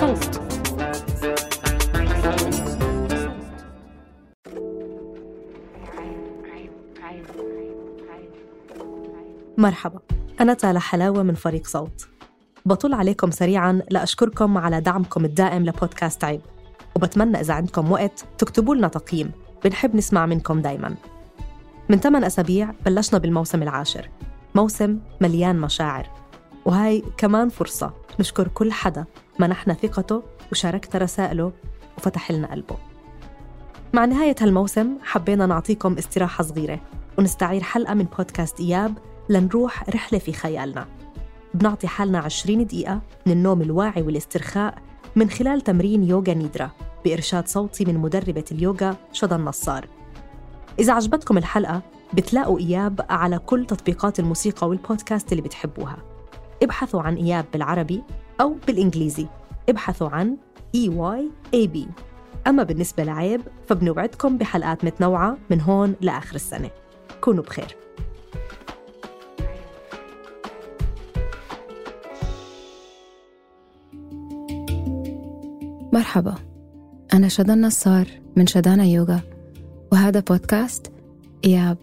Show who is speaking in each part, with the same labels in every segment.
Speaker 1: صوت
Speaker 2: مرحبا. أنا تالا حلاوة من فريق صوت. بطل عليكم سريعا لأشكركم على دعمكم الدائم لبودكاست عيب. وبتمنى إذا عندكم وقت تكتبوا لنا تقييم. بنحب نسمع منكم دايما. من 8 أسابيع بلشنا بالموسم العاشر. موسم مليان مشاعر. وهاي كمان فرصة نشكر كل حدا منحنا ثقته وشاركت رسائله وفتح لنا قلبه. مع نهاية هالموسم حبينا نعطيكم استراحة صغيرة ونستعير حلقة من بودكاست إياب لنروح رحلة في خيالنا. بنعطي حالنا 20 دقيقة من النوم الواعي والاسترخاء من خلال تمرين يوغا نيدرا بإرشاد صوتي من مدربة اليوغا شذى النصار. إذا عجبتكم الحلقة بتلاقوا إياب على كل تطبيقات الموسيقى والبودكاست اللي بتحبوها. ابحثوا عن إياب بالعربي أو بالإنجليزي. ابحثوا عن EYAB أما بالنسبة لعيب فبنوعدكم بحلقات متنوعة من هون لآخر السنة. كونوا بخير.
Speaker 3: مرحبا. أنا شدى النصار من شدانا يوغا وهذا بودكاست إياب.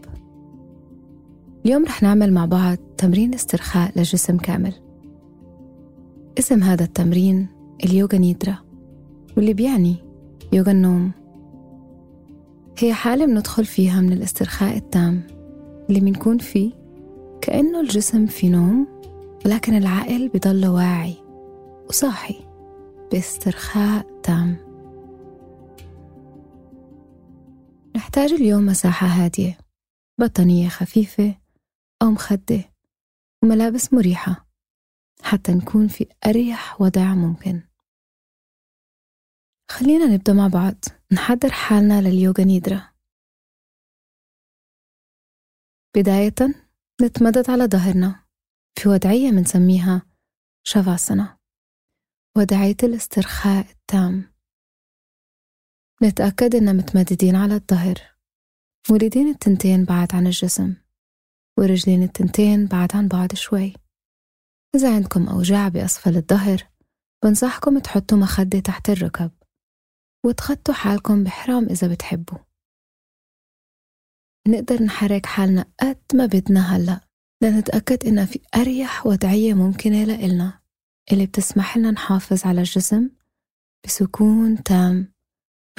Speaker 3: اليوم رح نعمل مع بعض تمرين استرخاء للجسم كامل. اسم هذا التمرين اليوغا نيدرا واللي بيعني يوغا النوم. هي حالة بندخل فيها من الاسترخاء التام اللي بنكون فيه كأنه الجسم في نوم ولكن العقل بضل واعي وصاحي باسترخاء تام. نحتاج اليوم مساحة هادية بطانية خفيفة أو مخدة وملابس مريحة. حتى نكون في أريح وضع ممكن. خلينا نبدأ مع بعض. نحضر حالنا لليوغا نيدرا. بداية نتمدد على ظهرنا في وضعية منسميها شافاسنا وضعية الاسترخاء التام. نتأكد إننا متمددين على الظهر. واليدين التنتين بعد عن الجسم ورجلين التنتين بعد عن بعض شوي. إذا عندكم أوجاع بأسفل الظهر بنصحكم تحطوا مخدة تحت الركب وتخطوا حالكم بحرام إذا بتحبوا. نقدر نحرك حالنا قد ما بدنا هلأ لنتأكد إنها في أريح وضعية ممكنة لإلنا. اللي بتسمح لنا نحافظ على الجسم بسكون تام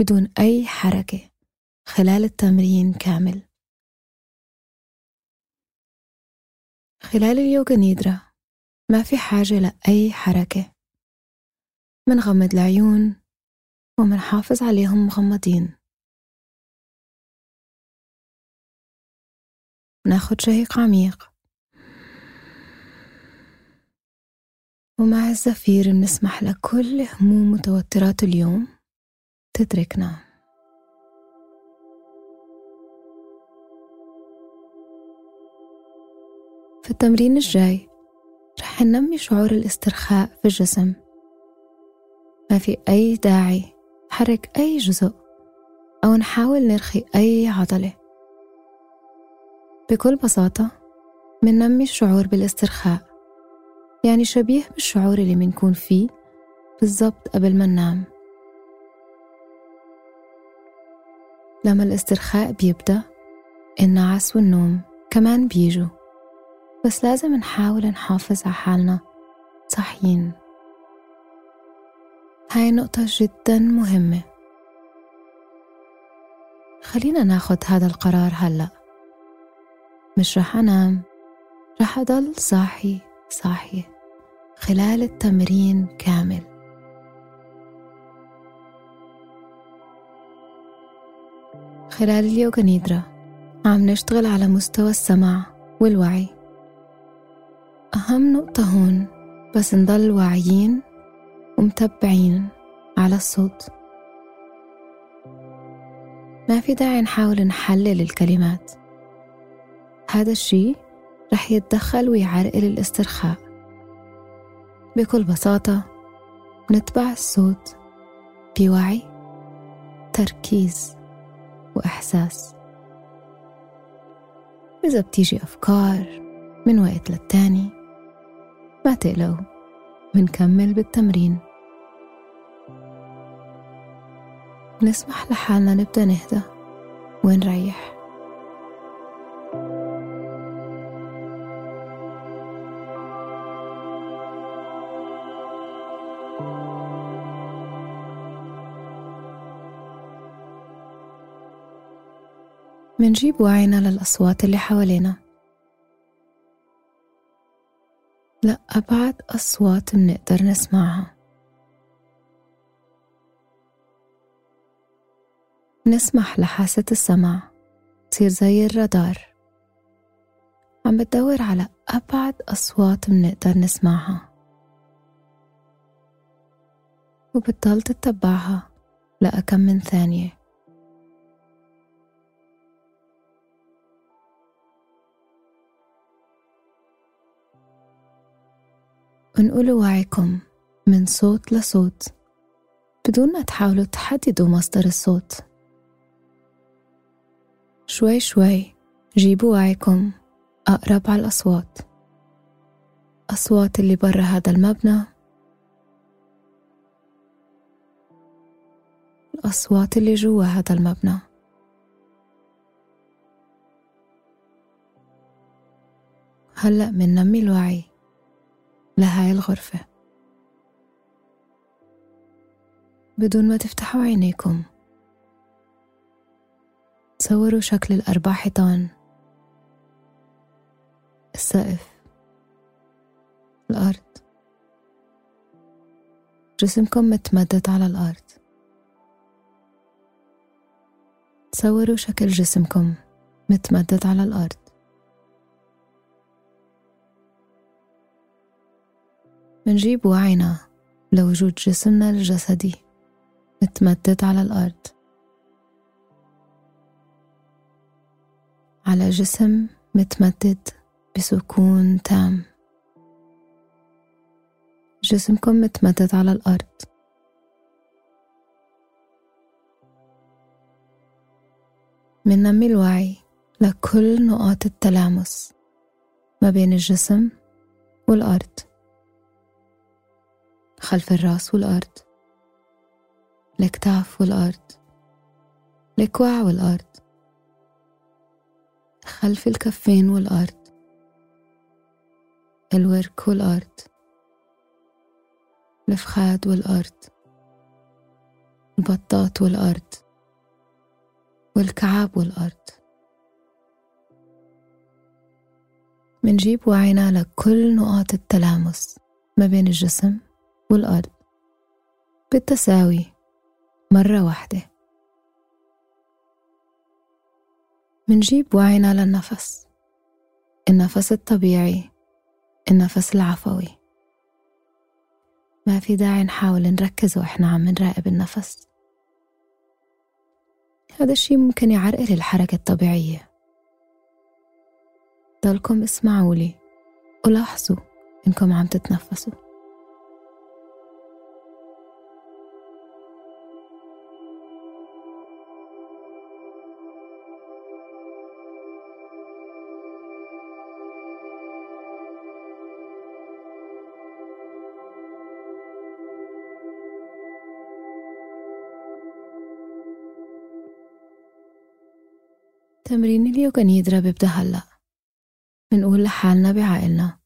Speaker 3: بدون أي حركة خلال التمرين كامل. خلال اليوغا نيدرا ما في حاجة لأي حركة. منغمض العيون ومنحافظ عليهم مغمضين. ناخد شهيق عميق. ومع الزفير بنسمح لكل هموم وتوترات اليوم تتركنا. في التمرين الجاي رح ننمي شعور الاسترخاء في الجسم. ما في أي داعي حرك أي جزء أو نحاول نرخي أي عضلة. بكل بساطة مننمي الشعور بالاسترخاء يعني شبيه بالشعور اللي منكون فيه بالضبط قبل ما ننام. لما الاسترخاء بيبدأ النعس والنوم كمان بيجوا. بس لازم نحاول نحافظ على حالنا. صاحيين هاي نقطة جدا مهمة. خلينا ناخد هذا القرار هلأ. مش رح أنام. رح أضل صاحي صاحي. خلال التمرين كامل. خلال اليوغا نيدرا عم نشتغل على مستوى السمع والوعي. أهم نقطة هون بس نضل واعيين ومتبعين على الصوت. ما في داعي نحاول نحلل الكلمات. هذا الشي رح يتدخل ويعرقل الاسترخاء. بكل بساطة نتبع الصوت بوعي تركيز وإحساس. إذا بتيجي أفكار من وقت للتاني ما تقلقوا منكمل بالتمرين. نسمح لحالنا نبدأ نهدى. ونريح منجيب وعينا للأصوات اللي حوالينا. لأبعد أصوات منقدر نسمعها. نسمح لحاسة السمع تصير زي الرادار. عم بتدور على أبعد أصوات منقدر نسمعها. وبتضل تتبعها لأكم من ثانية. انقلوا وعيكم من صوت لصوت. بدون ما تحاولوا تحددوا مصدر الصوت. شوي شوي جيبوا وعيكم أقرب على الأصوات. أصوات اللي برا هذا المبنى. الأصوات اللي جوا هذا المبنى. هلأ مننمي الوعي. لهاي الغرفة. بدون ما تفتحوا عينيكم. تصوروا شكل الأربع حيطان السقف. الأرض. جسمكم متمدد على الأرض. تصوروا شكل جسمكم متمدد على الأرض. منجيب وعينا لوجود جسمنا الجسدي متمدد على الأرض. على جسم متمدد بسكون تام. جسمكم متمدد على الأرض. مننمي الوعي لكل نقاط التلامس ما بين الجسم والأرض. خلف الرأس والأرض الأكتاف والأرض الكوع والأرض خلف الكفين والأرض الورك والأرض الفخاد والأرض البطاط والأرض والكعاب والأرض. منجيب وعينا لكل نقاط التلامس ما بين الجسم والأرض. بالتساوي مرة واحدة. منجيب وعينا للنفس. النفس الطبيعي النفس العفوي. ما في داعي نحاول نركز وإحنا عم نراقب النفس. هذا الشي ممكن يعرقل الحركة الطبيعية. ضلكم اسمعوا لي ولاحظوا إنكم عم تتنفسوا. تمرين اليوغا نيدرا بيبدأ هلأ. بنقول لحالنا بعقلنا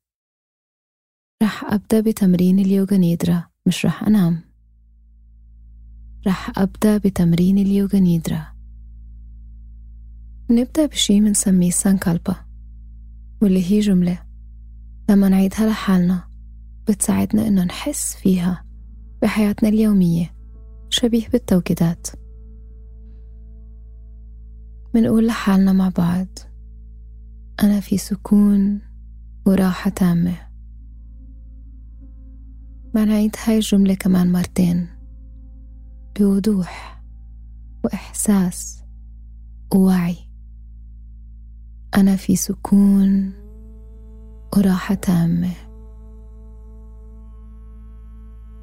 Speaker 3: رح أبدأ بتمرين اليوغا نيدرا مش رح أنام. رح أبدأ بتمرين اليوغا نيدرا. نبدأ بشي منسميه سانكالبا واللي هي جملة. لما نعيدها لحالنا بتساعدنا إنه نحس فيها بحياتنا اليومية شبيه بالتوكيدات منقول لحالنا مع بعض أنا في سكون وراحة تامة. ما نعيد هاي الجملة كمان مرتين. بوضوح وإحساس ووعي. أنا في سكون وراحة تامة.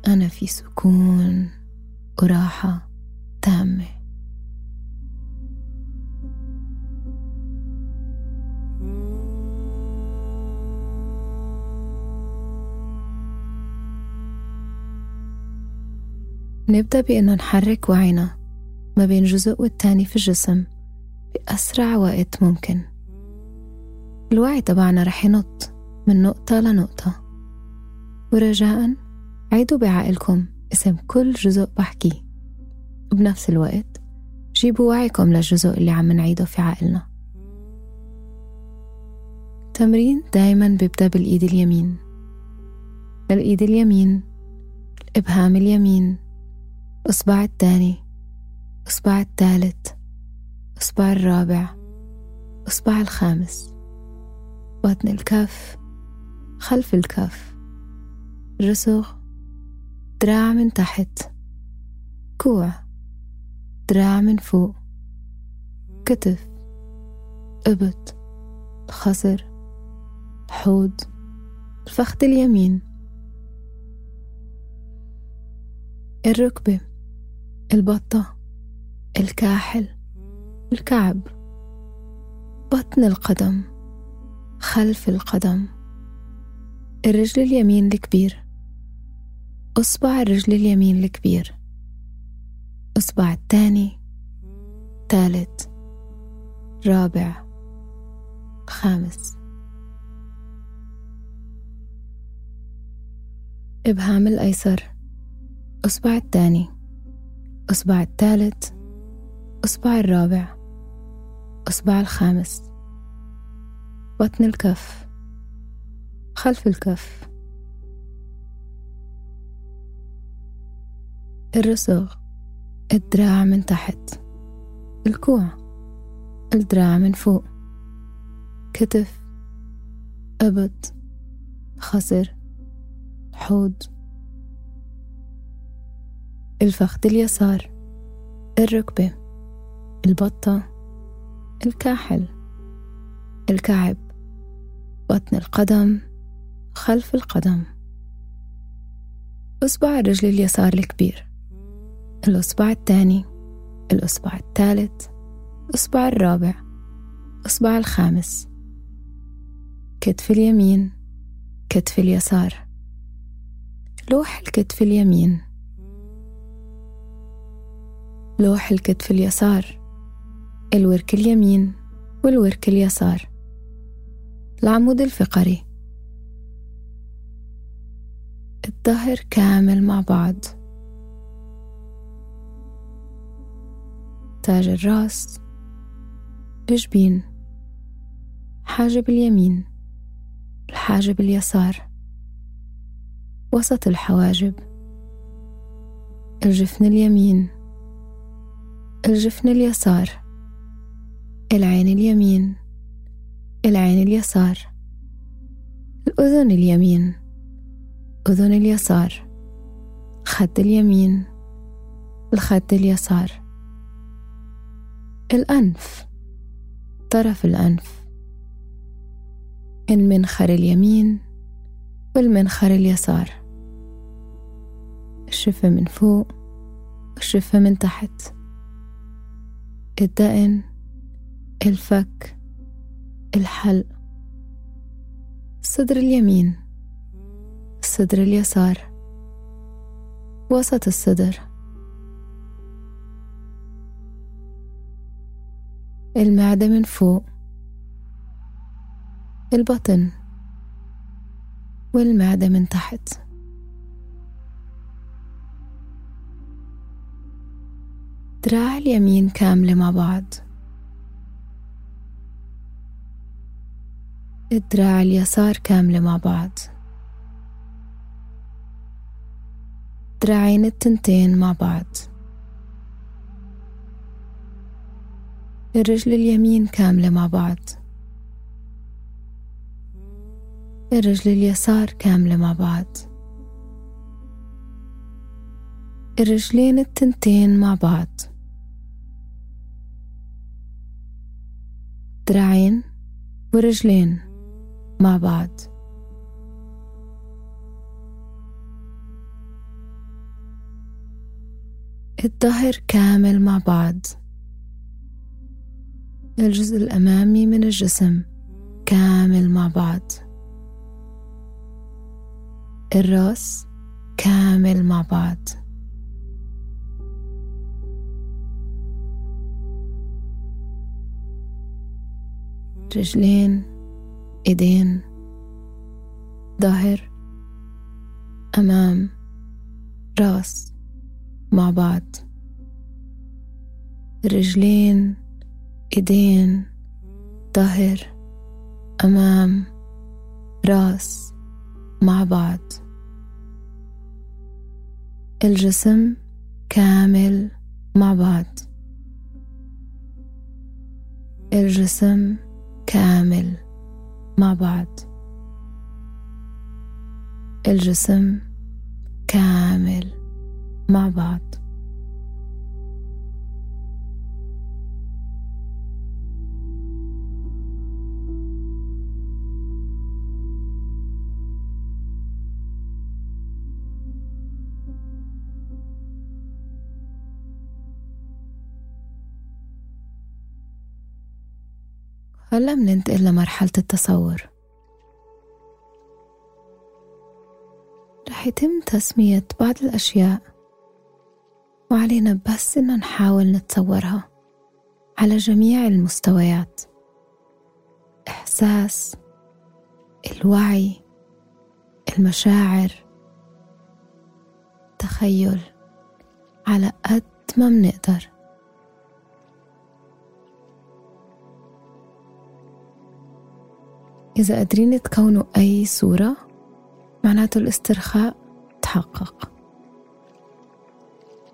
Speaker 3: أنا في سكون وراحة تامة. نبدأ بأنه نحرك وعينا ما بين جزء والتاني في الجسم بأسرع وقت ممكن. الوعي تبعنا رح ينط من نقطة لنقطة. ورجاء عيدوا بعقلكم اسم كل جزء بحكيه وبنفس الوقت جيبوا وعيكم للجزء اللي عم نعيده في عقلنا تمرين دايما بيبدأ بالإيد اليمين. الإيد اليمين الإبهام اليمين الإصبع الثاني الإصبع الثالث الإصبع الرابع الإصبع الخامس. بطن الكف خلف الكف. رسغ دراع من تحت. كوع دراع من فوق. كتف إبط خصر حوض الفخذ اليمين. الركبة البطة الكاحل الكعب بطن القدم خلف القدم الرجل اليمين الكبير أصبع الرجل اليمين الكبير أصبع الثاني ثالث رابع خامس. إبهام الأيسر أصبع الثاني. أصبع الثالث أصبع الرابع أصبع الخامس. بطن الكف خلف الكف. الرسغ الدراع من تحت. الكوع الدراع من فوق. كتف أبط خصر حوض. الفخذ اليسار الركبة البطة الكاحل الكعب بطن القدم خلف القدم. أصبع الرجل اليسار الكبير الأصبع الثاني الأصبع الثالث الأصبع الرابع الأصبع الخامس. كتف اليمين كتف اليسار. لوح الكتف اليمين. لوح الكتف اليسار الورك اليمين والورك اليسار. العمود الفقري. الظهر كامل مع بعض. تاج الراس. الجبين. حاجب اليمين. الحاجب اليسار. وسط الحواجب. الجفن اليمين. الجفن اليسار العين اليمين العين اليسار الأذن اليمين أذن اليسار خد اليمين الخد اليسار. الأنف طرف الأنف المنخر اليمين والمنخر اليسار. الشفة من فوق والشفة من تحت. الدقن الفك الحلق. الصدر اليمين الصدر اليسار. وسط الصدر. المعدة من فوق. البطن. والمعدة من تحت. دراع اليمين كاملة مع بعض. الدراع اليسار كاملة مع بعض. دراعين التنتين مع بعض. الرجل اليمين كاملة مع بعض. الرجل اليسار كاملة مع بعض. الرجلين التنتين مع بعض. دراعين ورجلين مع بعض. الظهر كامل مع بعض. الجزء الأمامي من الجسم كامل مع بعض. الراس كامل مع بعض. رجلين ايدين ظهر امام راس مع بعض. رجلين ايدين ظهر امام راس مع بعض. الجسم كامل مع بعض. الجسم كامل مع بعض. الجسم كامل مع بعض. هلا مننتقل لمرحلة التصور. رح يتم تسمية بعض الأشياء وعلينا بس إنه نحاول نتصورها على جميع المستويات. إحساس الوعي المشاعر تخيل على قد ما منقدر إذا قادرين تكونوا أي صورة معناته الاسترخاء تحقق.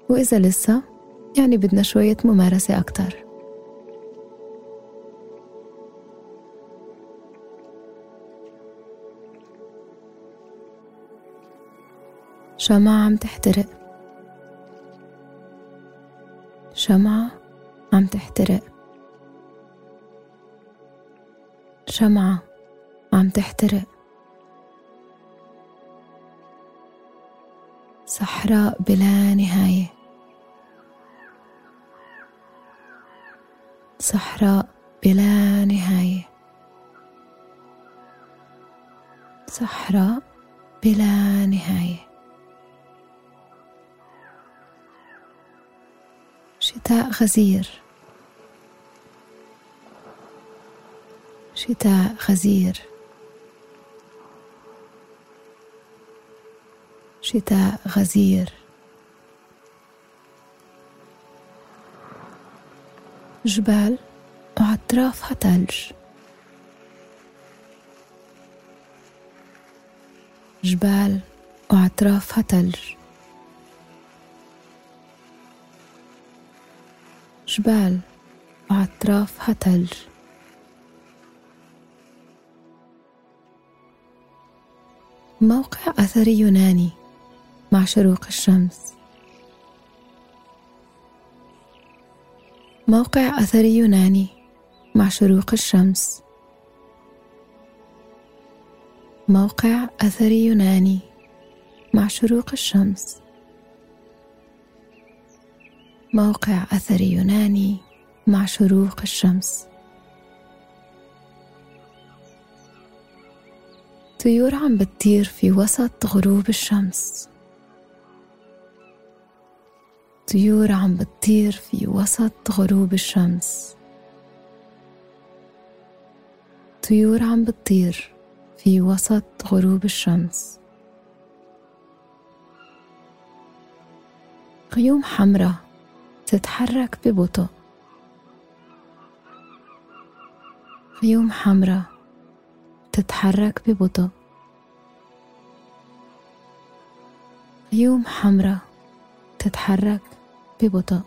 Speaker 3: وإذا لسه يعني بدنا شوية ممارسة أكتر. شمعة عم تحترق. شمعة عم تحترق. شمعة عم تحترق. صحراء بلا نهاية. صحراء بلا نهاية. صحراء بلا نهاية. شتاء غزير. شتاء غزير. شتاء غزير. جبال وأطرافها ثلج جبال وأطرافها ثلج جبال وأطرافها ثلج موقع أثري يوناني. مع شروق الشمس. موقع أثري يوناني مع شروق الشمس. موقع أثري يوناني مع شروق الشمس. موقع أثري يوناني مع شروق الشمس. طيور عم بتطير في وسط غروب الشمس. طيور عم بتطير في وسط غروب الشمس. طيور عم بتطير في وسط غروب الشمس. غيوم حمراء تتحرك ببطء. غيوم حمراء تتحرك ببطء. غيوم حمراء تتحرك ببطء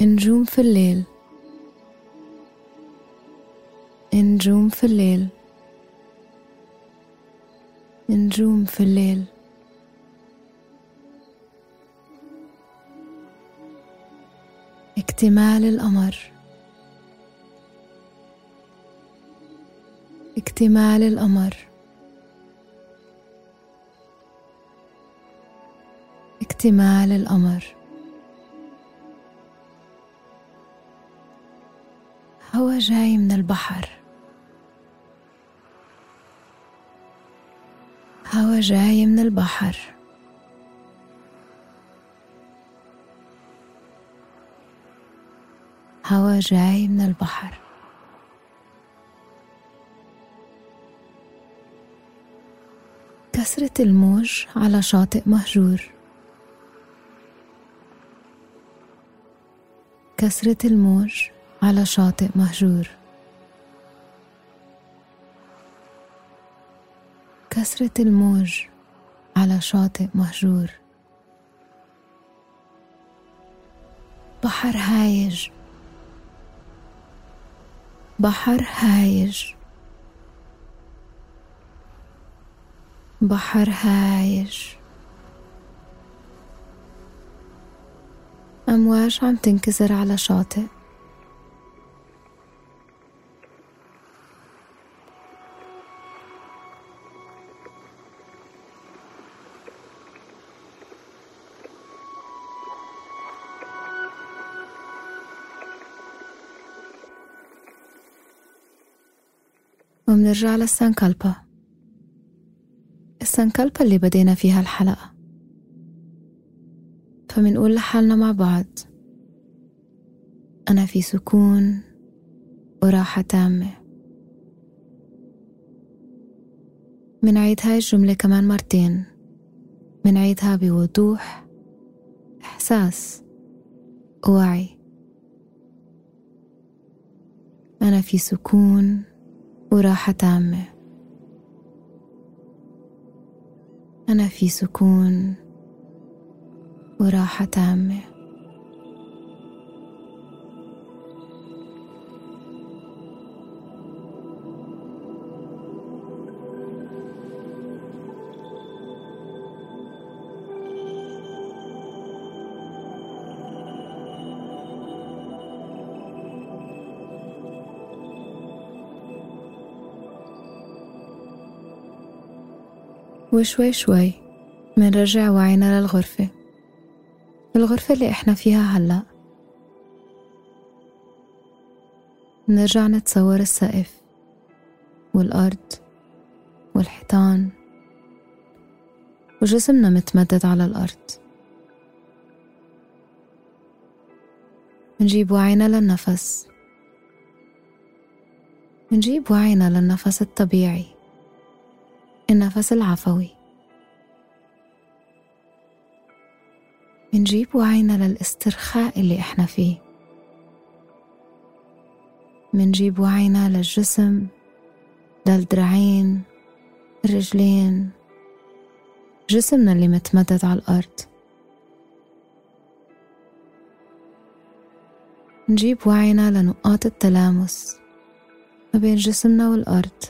Speaker 3: نجوم في الليل. نجوم في الليل. نجوم في الليل. اكتمال القمر. اكتمال القمر. اكتمال القمر هوا جاي من البحر. هوا جاي من البحر. هوا جاي من البحر. كسرة الموج على شاطئ مهجور. كسرة الموج على شاطئ مهجور. كسرة الموج على شاطئ مهجور. بحر هايج. بحر هايج. بحر هايج. أمواج عم تنكسر على شاطئ. ومنرجع للسانكالبا. السانكالبا اللي بدينا فيها الحلقة. فمنقول لحالنا مع بعض أنا في سكون وراحة تامة. منعيد هاي الجملة كمان مرتين. منعيدها بوضوح إحساس ووعي. أنا في سكون وراحة تامة. أنا في سكون وراحة تامة. وشوي شوي منرجع وعينا للغرفة. الغرفة اللي إحنا فيها هلأ. نرجع نتصور السقف والأرض والحيطان وجسمنا متمدد على الأرض. نجيب وعينا للنفس. نجيب وعينا للنفس الطبيعي. النفس العفوي. منجيب وعينا للاسترخاء اللي إحنا فيه. منجيب وعينا للجسم للدراعين الرجلين جسمنا اللي متمدد على الأرض. نجيب وعينا لنقاط التلامس ما بين جسمنا والأرض.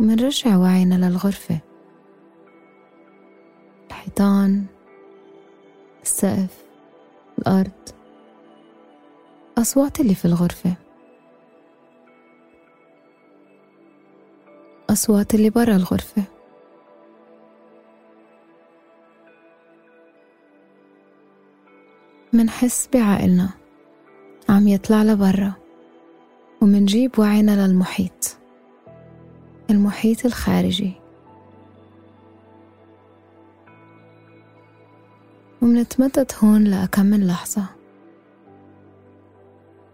Speaker 3: ومنرجع وعينا للغرفة. الحيطان السقف الأرض أصوات اللي في الغرفة. أصوات اللي برا الغرفة. منحس بعقلنا عم يطلع لبرا ومنجيب وعينا للمحيط المحيط الخارجي. ومنتمدد هون لأكم من لحظة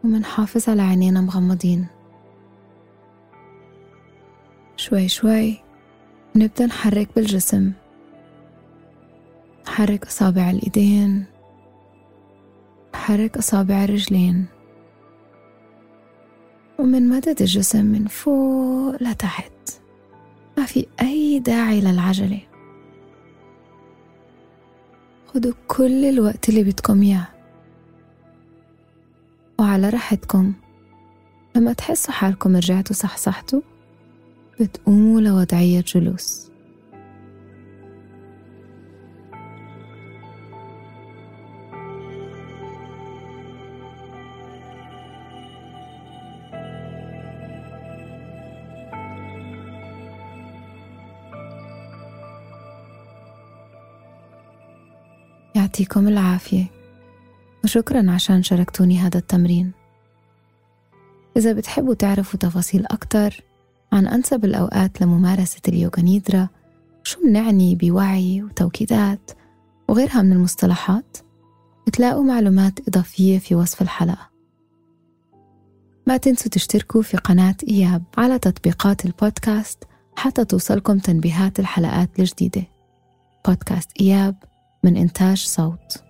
Speaker 3: ومنحافظ على عينينا مغمضين. شوي شوي نبدأ نحرك بالجسم. نحرك أصابع الإيدين. نحرك أصابع الرجلين. ومن مدد الجسم من فوق لتحت. ما في أي داعي للعجلة. خدوا كل الوقت اللي بدكم إياه. وعلى راحتكم لما تحسوا حالكم رجعتوا صحصحتوا بتقوموا لوضعية جلوس. يعطيكم العافية. وشكرا عشان شاركتوني هذا التمرين. إذا بتحبوا تعرفوا تفاصيل أكتر عن أنسب الأوقات لممارسة اليوغا نيدرا شو بنعني بوعي وتوكيدات وغيرها من المصطلحات بتلاقوا معلومات إضافية في وصف الحلقة. ما تنسوا تشتركوا في قناة إياب على تطبيقات البودكاست حتى توصلكم تنبيهات الحلقات الجديدة. بودكاست إياب من إنتاج صوت.